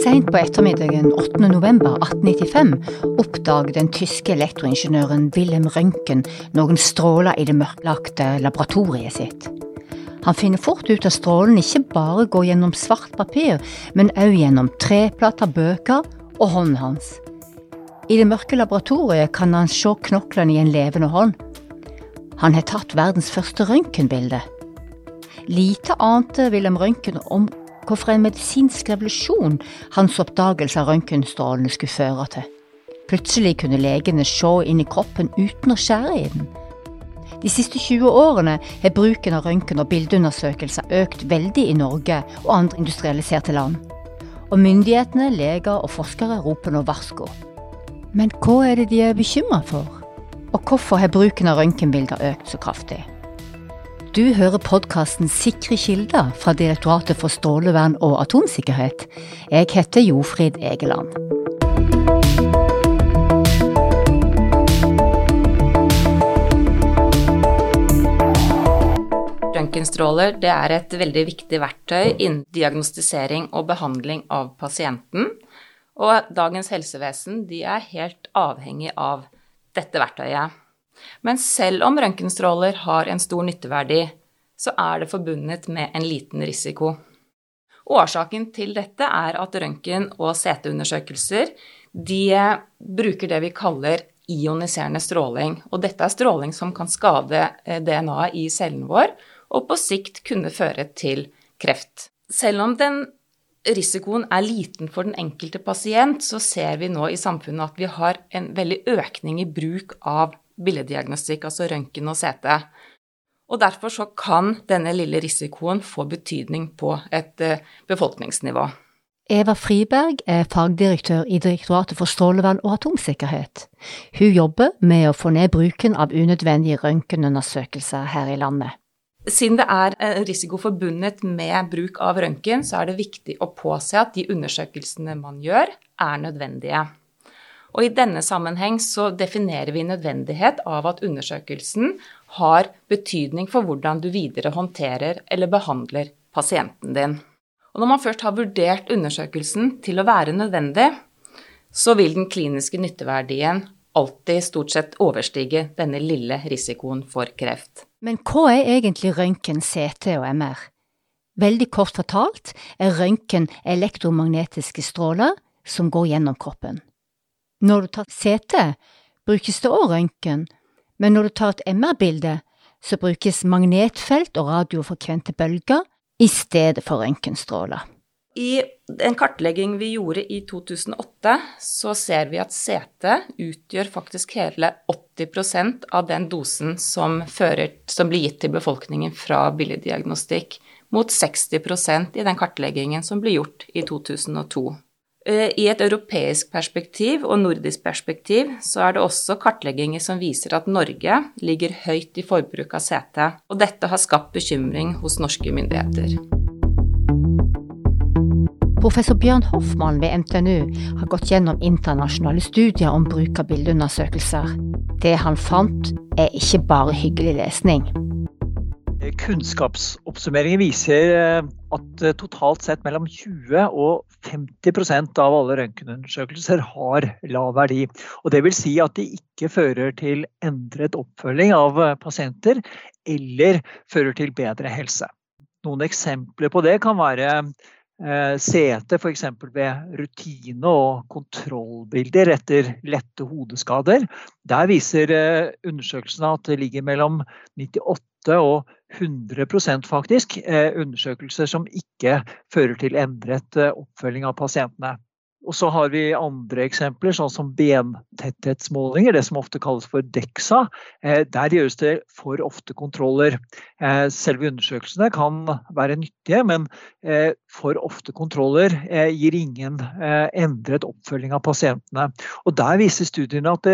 Seint på ettermiddagen 8.11.1895 oppdaget den tyske elektroingeniøren Wilhelm Røntgen noen stråler i det mørklagte laboratoriet sitt. Han finner fort ut at strålen ikke bare går gjennom svart papir, men òg gjennom treplater, bøker og hånden hans. I det mørke laboratoriet kan han se knoklene i en levende hånd. Han har tatt verdens første røntgenbilde. Lite ante Wilhelm Røntgen om hvorfor en medisinsk revolusjon hans oppdagelse av røntgenstrålene skulle føre til. Plutselig kunne legene se inn i kroppen uten å skjære i den. De siste 20 årene har bruken av røntgen og bildeundersøkelser økt veldig i Norge og andre industrialiserte land. Og myndighetene, leger og forskere roper nå varsko. Men hva er det de er bekymra for? Og hvorfor har bruken av røntgenbilder økt så kraftig? Du hører podkasten Sikre kilder fra Direktoratet for strålevern og atomsikkerhet. Jeg heter Jofrid Egeland. Røntgenstråler er et veldig viktig verktøy innen diagnostisering og behandling av pasienten. Og dagens helsevesen er helt avhengig av dette verktøyet. Men selv om røntgenstråler har en stor nytteverdi, så er det forbundet med en liten risiko. Årsaken til dette er at røntgen- og CT-undersøkelser de bruker det vi kaller ioniserende stråling. Og dette er stråling som kan skade eh, DNA-et i cellen vår, og på sikt kunne føre til kreft. Selv om den risikoen er liten for den enkelte pasient, så ser vi nå i samfunnet at vi har en veldig økning i bruk av billeddiagnostikk, altså røntgen og CT. Og derfor så kan denne lille risikoen få betydning på et eh, befolkningsnivå. Eva Friberg er fagdirektør i Direktoratet for strålevern og atomsikkerhet. Hun jobber med å få ned bruken av unødvendige røntgenundersøkelser her i landet. Siden det er en risiko forbundet med bruk av røntgen, så er det viktig å påse at de undersøkelsene man gjør, er nødvendige. Og i denne sammenheng så definerer vi nødvendighet av at undersøkelsen har betydning for hvordan du videre håndterer eller behandler pasienten din. Og når man først har vurdert undersøkelsen til å være nødvendig, så vil den kliniske nytteverdien alltid stort sett overstige denne lille risikoen for kreft. Men hva er egentlig røntgen, CT og MR? Veldig kort fortalt er røntgen elektromagnetiske stråler som går gjennom kroppen. Når du tar CT, brukes det òg røntgen, men når du tar et MR-bilde, så brukes magnetfelt og radiofrekvente bølger i stedet for røntgenstråler. I en kartlegging vi gjorde i 2008, så ser vi at CT utgjør faktisk hele 80% av den dosen som, fører, som blir gitt til befolkningen fra billeddiagnostikk, mot 60% i den kartleggingen som ble gjort i 2002. Eh, I et europeisk perspektiv og nordisk perspektiv så er det også kartlegginger som viser at Norge ligger høyt i forbruk av CT, og dette har skapt bekymring hos norske myndigheter. Professor Bjørn Hoffmann ved NTNU har gått gjennom internasjonale studier om bruk av bildeundersøkelser. Det han fant, er ikke bare hyggelig lesning. Kunnskapsoppsummeringen viser eh, at eh, totalt sett mellom 20 og 50% av alle røntgenundersøkelser har lav verdi. Og det vil si at de ikke fører til endret oppfølging av eh, pasienter eller fører til bedre helse. Noen eksempler på det kan være CT f.eks. ved rutine- og kontrollbilder etter lette hodeskader. Der viser undersøkelsene at det ligger mellom 98 og 100 faktisk eh, undersøkelser som ikke fører til endret eh, oppfølging av pasientene. Og så har vi andre eksempler, sånn som bentetthetsmålinger, det som ofte kalles for DEXA. Eh, der gjøres det for ofte kontroller. Selve undersøkelsene kan være nyttige, men for ofte kontroller gir ingen endret oppfølging av pasientene. Og der viser studiene at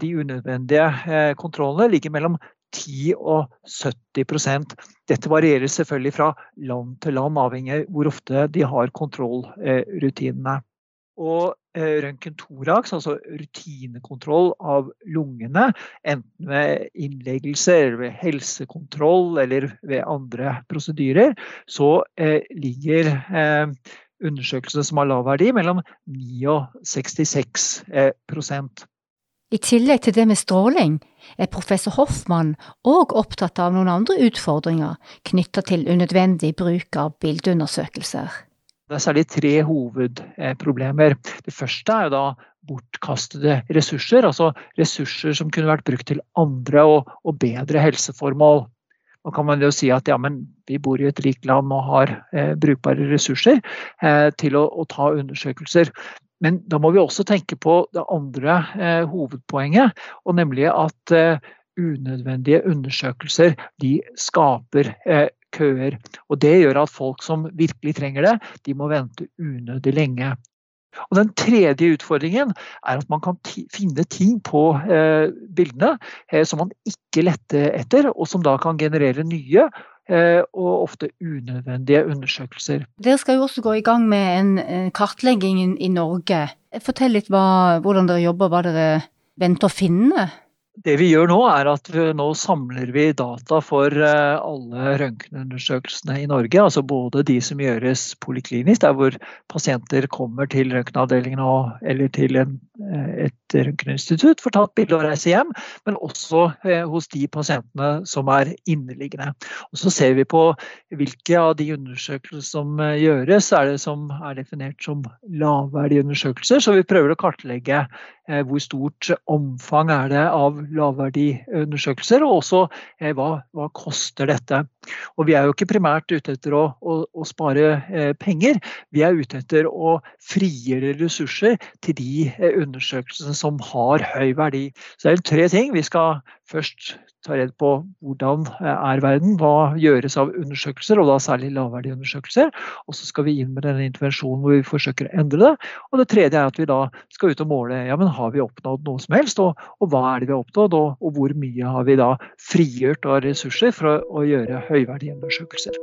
de unødvendige kontrollene ligger mellom 10 og 70% Dette varierer selvfølgelig fra land til land, avhengig av hvor ofte de har kontrollrutinene. Og eh, thorax, altså rutinekontroll av lungene, enten ved innleggelse eller ved helsekontroll eller ved andre prosedyrer, så ligger undersøkelsene som har lav verdi, mellom 9 og 66% i tillegg til det med stråling, er professor Hoffmann òg opptatt av noen andre utfordringer knytta til unødvendig bruk av bildeundersøkelser. Det er særlig tre hovedproblemer. Det første er jo da bortkastede ressurser, altså ressurser som kunne vært brukt til andre og, og bedre helseformål. Nå kan man jo si at ja, men vi bor i et rikt land og har eh, brukbare ressurser eh, til å, å, ta undersøkelser. Men da må vi også tenke på det andre eh, hovedpoenget, og nemlig at eh, unødvendige undersøkelser de skaper eh, køer. Og det gjør at folk som virkelig trenger det, de må vente unødig lenge. Og Den tredje utfordringen er at man kan finne ting på eh, bildene eh, som man ikke lette etter, og som da kan generere nye eh, og ofte unødvendige undersøkelser. Dere skal jo også gå i gang med en, kartlegging i Norge. Fortell litt hva, hvordan dere jobber, hva dere venter å finne? Det vi gjør nå, er at nå samler vi data for eh, alle røntgenundersøkelsene i Norge. Altså både de som gjøres poliklinisk, der hvor pasienter kommer til røntgenavdelingen eller til en, eh, et røntgeninstitutt, får tatt bilde og reise hjem, men også eh, hos de pasientene som er inneliggende. Og så ser vi på hvilke av de undersøkelsene som gjøres, er det som er definert som lavverdige undersøkelser. Så vi prøver å kartlegge hvor stort omfang er det av lavverdiundersøkelser, og også eh, hva, hva, koster dette. Og Vi er jo ikke primært ute etter å, å, å spare eh, penger, vi er ute etter å frigjøre ressurser til de eh, undersøkelsene som har høy verdi. Så det er tre ting. Vi skal først ta redd på hvordan er verden, hva gjøres av undersøkelser, og da særlig lavverdige undersøkelser. Og så skal vi inn med denne intervensjonen hvor vi forsøker å endre det. Og det tredje er at vi da skal ut og måle ja, men har vi oppnådd noe som helst, og, og hva er det vi har oppnådd, og, og, hvor mye har vi da frigjort av ressurser for å, å gjøre høyverdige undersøkelser.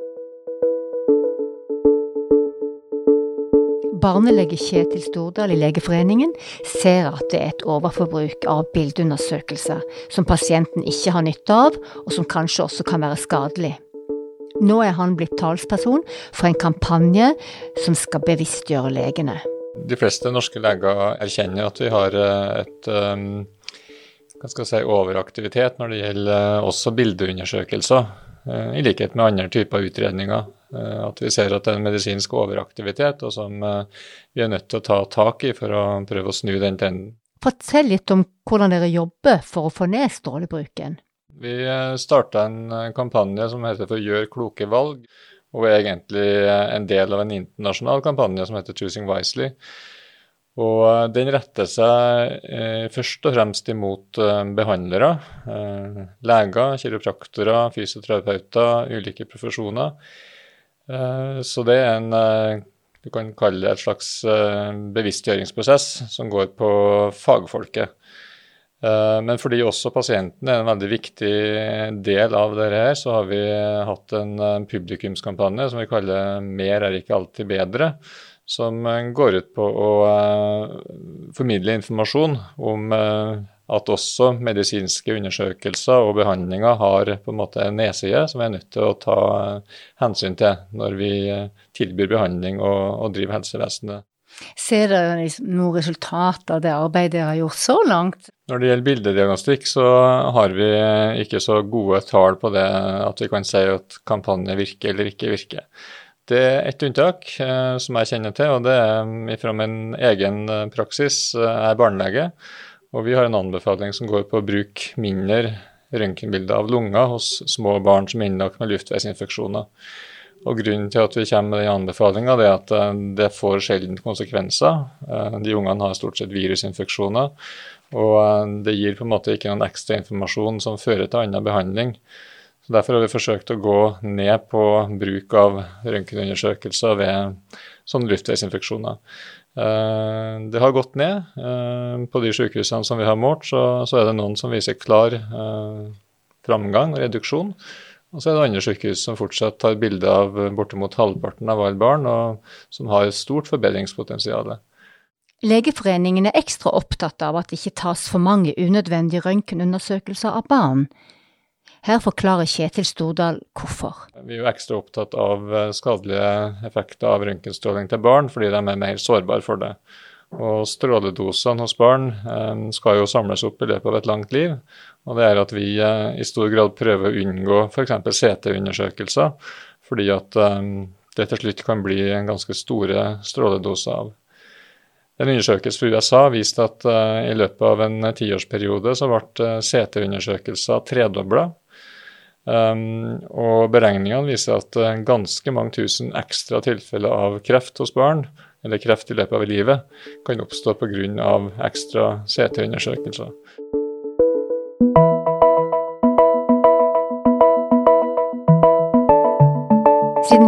Barnelege Kjetil Stordal i Legeforeningen ser at det er et overforbruk av bildeundersøkelser som pasienten ikke har nytte av, og som kanskje også kan være skadelig. Nå er han blitt talsperson for en kampanje som skal bevisstgjøre legene. De fleste norske leger erkjenner at vi har eh, et um, hva skal jeg si, overaktivitet når det gjelder eh, også bildeundersøkelser, eh, i likhet med andre typer utredninger. Eh, at vi ser at det er en medisinsk overaktivitet, og som eh, vi er nødt til å ta tak i for å prøve å snu den trenden. Fortell litt om hvordan dere jobber for å få ned strålebruken. Vi eh, starta en kampanje som heter for Gjør kloke valg, og er egentlig en del av en internasjonal kampanje som heter Choosing Wisely. Og den retter seg eh, først og fremst imot eh, behandlere. Eh, leger, kiropraktorer, fysioterapeuter, ulike profesjoner. Eh, så det er en eh, du kan kalle det et slags eh, bevisstgjøringsprosess som går på fagfolket. Men fordi også pasienten er en veldig viktig del av dette, her, så har vi hatt en publikumskampanje som vi kaller 'Mer er ikke alltid bedre'. Som går ut på å formidle informasjon om at også medisinske undersøkelser og behandlinger har på en måte en nedside som vi er nødt til å ta hensyn til når vi tilbyr behandling og, og driver helsevesenet. Ser dere noe resultat av det arbeidet dere har gjort så langt? Når det gjelder bildediagnostikk, så har vi ikke så gode tall på det at vi kan si at kampanje virker eller ikke virker. Er ett unntak eh, som jeg kjenner til, og det er fra min egen praksis. Jeg er barnelege. Og vi har en anbefaling som går på å bruke mindre røntgenbilder av lunger hos små barn som er innlagt med luftveisinfeksjoner. Og Grunnen til at vi kommer med den anbefalinga, er at eh, det får sjelden konsekvenser. Eh, de ungene har stort sett virusinfeksjoner, og eh, det gir på en måte ikke noen ekstra informasjon som fører til annen behandling. Derfor har vi forsøkt å gå ned på bruk av røntgenundersøkelser ved sånne luftveisinfeksjoner. Eh, det har gått ned. Eh, på de sykehusene som vi har målt, så, så er det noen som viser klar eh, framgang og reduksjon. Og så er det andre sykehus som fortsatt tar bilde av bortimot halvparten av alle barn, og som har et stort forbedringspotensial. Legeforeningen er ekstra opptatt av at det ikke tas for mange unødvendige røntgenundersøkelser av barn. Her forklarer Kjetil Stordal hvorfor. Vi er jo ekstra opptatt av eh, skadelige effekter av røntgenstråling til barn, fordi de er mer sårbare for det. Og Stråledosene hos barn eh, skal jo samles opp i løpet av et langt liv. og Det er at vi eh, i stor grad prøver å unngå f.eks. CT-undersøkelser, fordi at det til slutt kan bli en ganske store stråledoser av. En undersøkelse fra USA viste at uh, i løpet av en tiårsperiode så ble uh, CT-undersøkelser tredobla. Um, og beregningene viser at uh, ganske mange tusen ekstra tilfeller av kreft hos barn, eller kreft i løpet av livet, kan oppstå pga. ekstra CT-undersøkelser.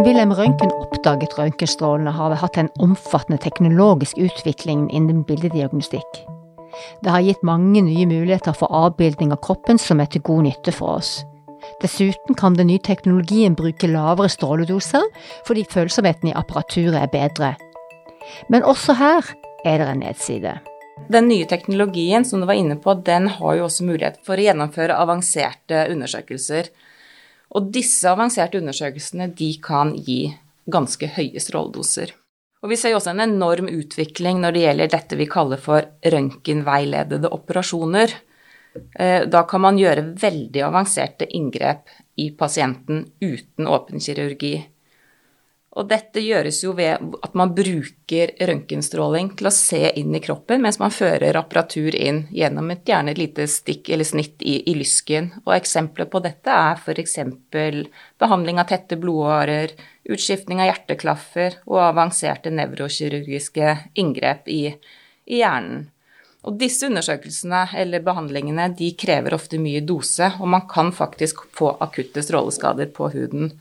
Wilhelm Røntgen oppdaget røntgenstrålene, har vi hatt en omfattende teknologisk utvikling innen bildediagnostikk. Det har gitt mange nye muligheter for avbildning av kroppen som er til god nytte for oss. Dessuten kan den nye teknologien bruke lavere stråledoser fordi følsomheten i apparaturet er bedre. Men også her er det en nedside. Den nye teknologien som du var inne på, den har jo også mulighet for å gjennomføre avanserte undersøkelser. Og disse avanserte undersøkelsene de kan gi ganske høye stråledoser. Og vi ser jo også en enorm utvikling når det gjelder dette vi kaller for røntgenveiledede operasjoner. Eh, da kan man gjøre veldig avanserte inngrep i pasienten uten åpenkirurgi. Og dette gjøres jo ved at man bruker røntgenstråling til å se inn i kroppen mens man fører apparatur inn gjennom et gjerne lite stikk eller snitt i, i lysken. Og eksempler på dette er f.eks. behandling av tette blodårer, utskiftning av hjerteklaffer og avanserte nevrokirurgiske inngrep i, i hjernen. Og disse undersøkelsene eller behandlingene de krever ofte mye dose, og man kan faktisk få akutte stråleskader på huden.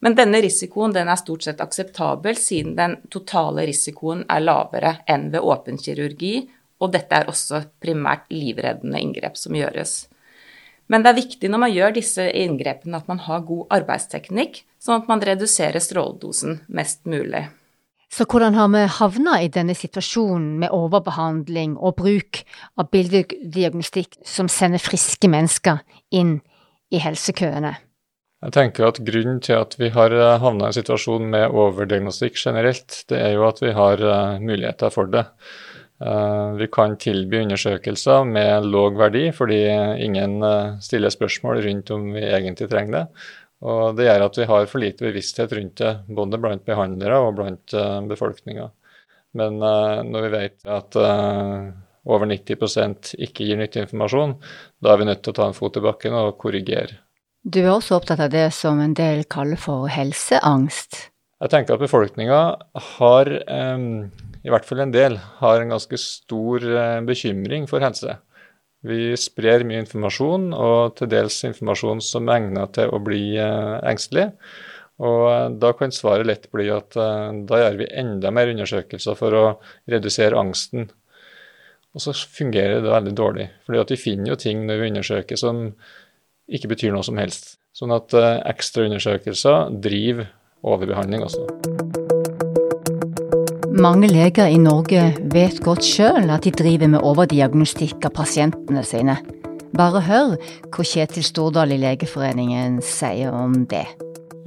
Men denne risikoen den er stort sett akseptabel, siden den totale risikoen er lavere enn ved åpen kirurgi, og dette er også primært livreddende inngrep som gjøres. Men det er viktig når man gjør disse inngrepene at man har god arbeidsteknikk, sånn at man reduserer stråledosen mest mulig. Så hvordan har vi havna i denne situasjonen med overbehandling og bruk av bildediagnostikk som sender friske mennesker inn i helsekøene? Jeg tenker at Grunnen til at vi har eh, havna i en situasjon med overdiagnostikk generelt, det er jo at vi har uh, muligheter for det. Uh, vi kan tilby undersøkelser med låg verdi, fordi ingen stiller spørsmål rundt om vi egentlig trenger det. Og Det gjør at vi har for lite bevissthet rundt det, både blant behandlere og blant befolkninga. Men når vi vet at over 90% ikke gir nyttig informasjon, da er vi nødt til å ta en fot i bakken og korrigere. Du er også opptatt av det som en del kaller for helseangst. Jeg tenker at befolkninga har, i hvert fall en del, har en ganske stor eh, bekymring for helse. Vi sprer mye informasjon, og til dels informasjon som er egnet til å bli eh, engstelig. Og eh, da kan svaret lett bli at da gjør vi enda mer undersøkelser for å redusere angsten. Og så fungerer det veldig dårlig. fordi vi finner jo ting når vi undersøker som ikke betyr noe som helst. Sånn at uh, ekstra undersøkelser driver overbehandling også. Mange leger i Norge vet godt sjøl at de driver med overdiagnostikk av pasientene sine. Bare hør hva Kjetil Stordal i Legeforeningen sier om det.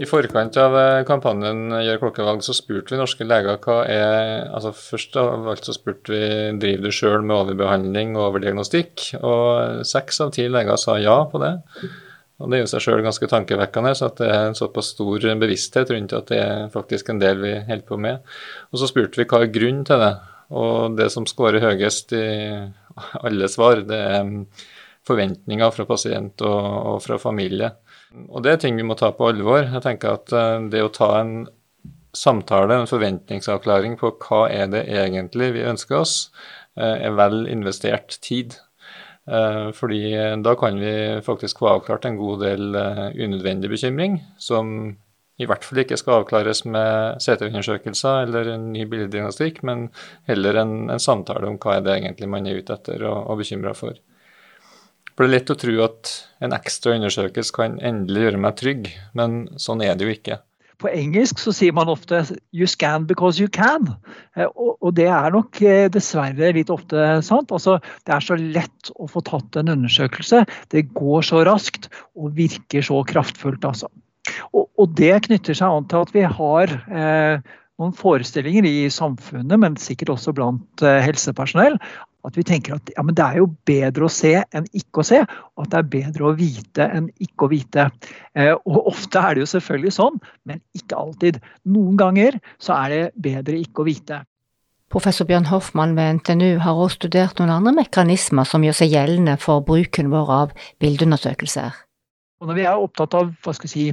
I forkant av eh, kampanjen Gjør klokkevalg så spurte vi norske leger hva er altså Først av alt så spurte vi driver du sjøl med overbehandling og overdiagnostikk, og seks av ti leger sa ja på det. Og Det er jo seg sjøl ganske tankevekkende, så at det er en såpass stor bevissthet rundt at det er faktisk en del vi holder på med. Og Så spurte vi hva er grunnen til det, og det som scorer høyest i alle svar, det er forventninger fra pasient og, og fra familie. Og det er ting vi må ta på alvor. Jeg tenker at eh, det å ta en samtale, en forventningsavklaring på hva er det egentlig vi ønsker oss, eh, er vel investert tid. Eh, fordi da kan vi faktisk få avklart en god del unødvendig bekymring, som i hvert fall ikke skal avklares med CT-undersøkelser eller en ny billeddiagnostikk, men heller en, en, samtale om hva er det egentlig man er ute etter og, og bekymra for. For det er lett å tro at en ekstra undersøkelse kan endelig gjøre meg trygg, men sånn er det jo ikke. på engelsk så sier man ofte 'you scan because you can'. Eh, og, det er nok eh, dessverre litt ofte sant. Altså, det er så lett å få tatt en undersøkelse. Det går så raskt og virker så kraftfullt, altså. Og, og det knytter seg an til at vi har eh, noen forestillinger i samfunnet, men sikkert også blant eh, helsepersonell, at vi tenker at ja, det er jo bedre å se enn ikke å se, og at det er bedre å vite enn ikke å vite. Eh, og ofte er det jo selvfølgelig sånn, men ikke alltid. Noen ganger så er det bedre ikke å vite. Professor Bjørn Hoffmann ved NTNU har også studert noen andre mekanismer som gjør seg gjeldende for bruken vår av bildeundersøkelser. Og når vi er opptatt av hva skal jeg si,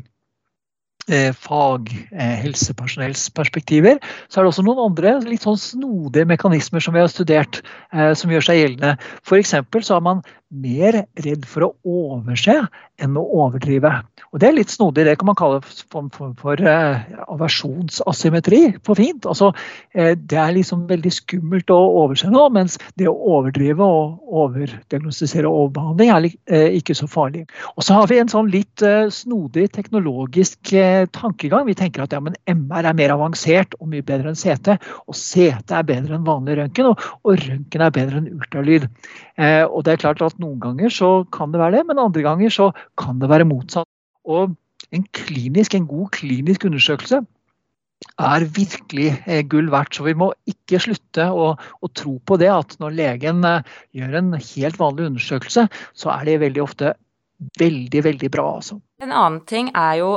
Eh, faghelsepersonells eh, så er det også noen andre litt sånn snodige mekanismer som vi har studert, eh, som gjør seg gjeldende. F.eks. så har man mer redd for å overse enn å overdrive. Og Det er litt snodig. Det kan man kalle for, for, for uh, aversjonsasymmetri på fint. Altså, uh, det er liksom veldig skummelt å overse noe, mens det å overdrive og overdiagnostisere overbehandling er uh, ikke så farlig. Og så har vi en sånn litt snodig teknologisk tankegang. Vi tenker at ja, MR er mer avansert og mye bedre enn CT. Og CT er bedre enn vanlig røntgen, og, og røntgen er bedre enn ultralyd. og det er klart at noen ganger så kan det være det, men andre ganger så kan det være motsatt. Og en klinisk, en god klinisk undersøkelse er virkelig eh, gull verdt. Så vi må ikke slutte å, å, tro på det at når legen eh, gjør en helt vanlig undersøkelse, så er det veldig ofte veldig, veldig bra. Altså. En annen ting er jo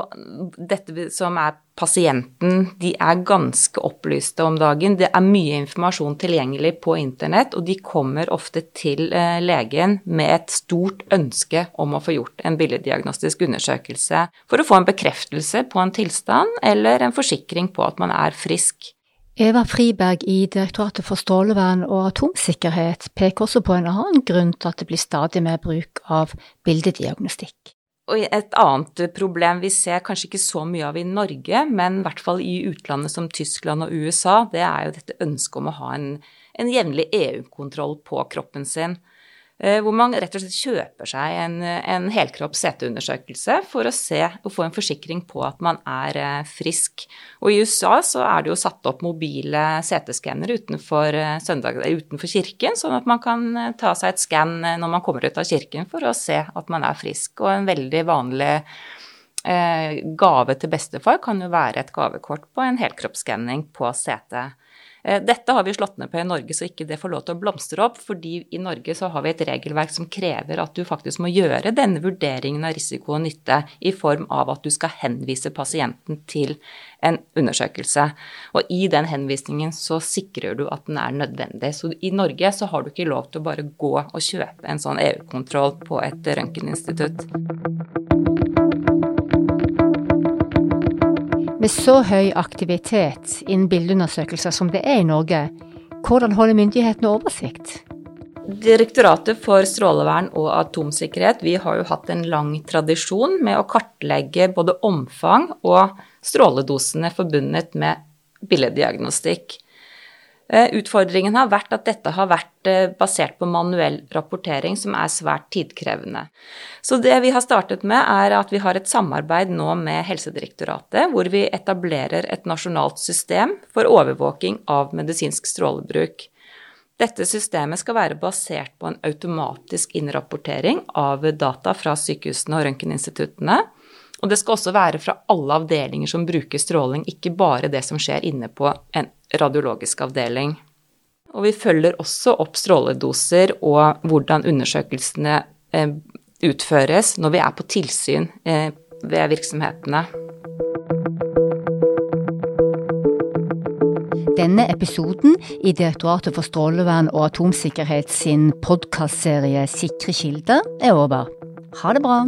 dette som er pasienten. De er ganske opplyste om dagen. Det er mye informasjon tilgjengelig på internett, og de kommer ofte til eh, legen med et stort ønske om å få gjort en billeddiagnostisk undersøkelse for å få en bekreftelse på en tilstand eller en forsikring på at man er frisk. Eva Friberg i Direktoratet for strålevern og atomsikkerhet peker også på en annen grunn til at det blir stadig mer bruk av bildediagnostikk. Og et annet problem vi ser kanskje ikke så mye av i Norge, men i hvert fall i utlandet som Tyskland og USA, det er jo dette ønsket om å ha en, en jevnlig EU-kontroll på kroppen sin. Eh, hvor man rett og slett kjøper seg en, en helkropps CT-undersøkelse for å se og få en forsikring på at man er eh, frisk. Og i USA så er det jo satt opp mobile CT-skannere utenfor, eh, utenfor, kirken, sånn at man kan ta seg et skann når man kommer ut av kirken for å se at man er frisk. Og en veldig vanlig gave til bestefar kan jo være et gavekort på en helkroppsskanning på CT. Eh, dette har vi slått ned på i Norge, så ikke det får lov til å blomstre opp. fordi i Norge så har vi et regelverk som krever at du faktisk må gjøre denne vurderingen av risiko og nytte i form av at du skal henvise pasienten til en undersøkelse. Og i den henvisningen så sikrer du at den er nødvendig. Så i Norge så har du ikke lov til å bare gå og kjøpe en sånn EU-kontroll på et røntgeninstitutt. Med så høy aktivitet innen bildeundersøkelser som det er i Norge, hvordan holder myndighetene oversikt? Direktoratet for strålevern og atomsikkerhet vi har jo hatt en lang tradisjon med å kartlegge både omfang og stråledosene forbundet med billeddiagnostikk. Eh, utfordringen har vært at dette har vært eh, basert på manuell rapportering, som er svært tidkrevende. Så det vi har startet med, er at vi har et samarbeid nå med Helsedirektoratet, hvor vi etablerer et nasjonalt system for overvåking av medisinsk strålebruk. Dette systemet skal være basert på en automatisk innrapportering av data fra sykehusene og røntgeninstituttene. Og det skal også være fra alle avdelinger som bruker stråling, ikke bare det som skjer inne på en radiologisk avdeling. Og vi følger også opp stråledoser og hvordan undersøkelsene eh, utføres når vi er på tilsyn eh, ved virksomhetene. Denne episoden i Direktoratet for strålevern og atomsikkerhet sin podkastserie Sikre kilder er over. Ha det bra!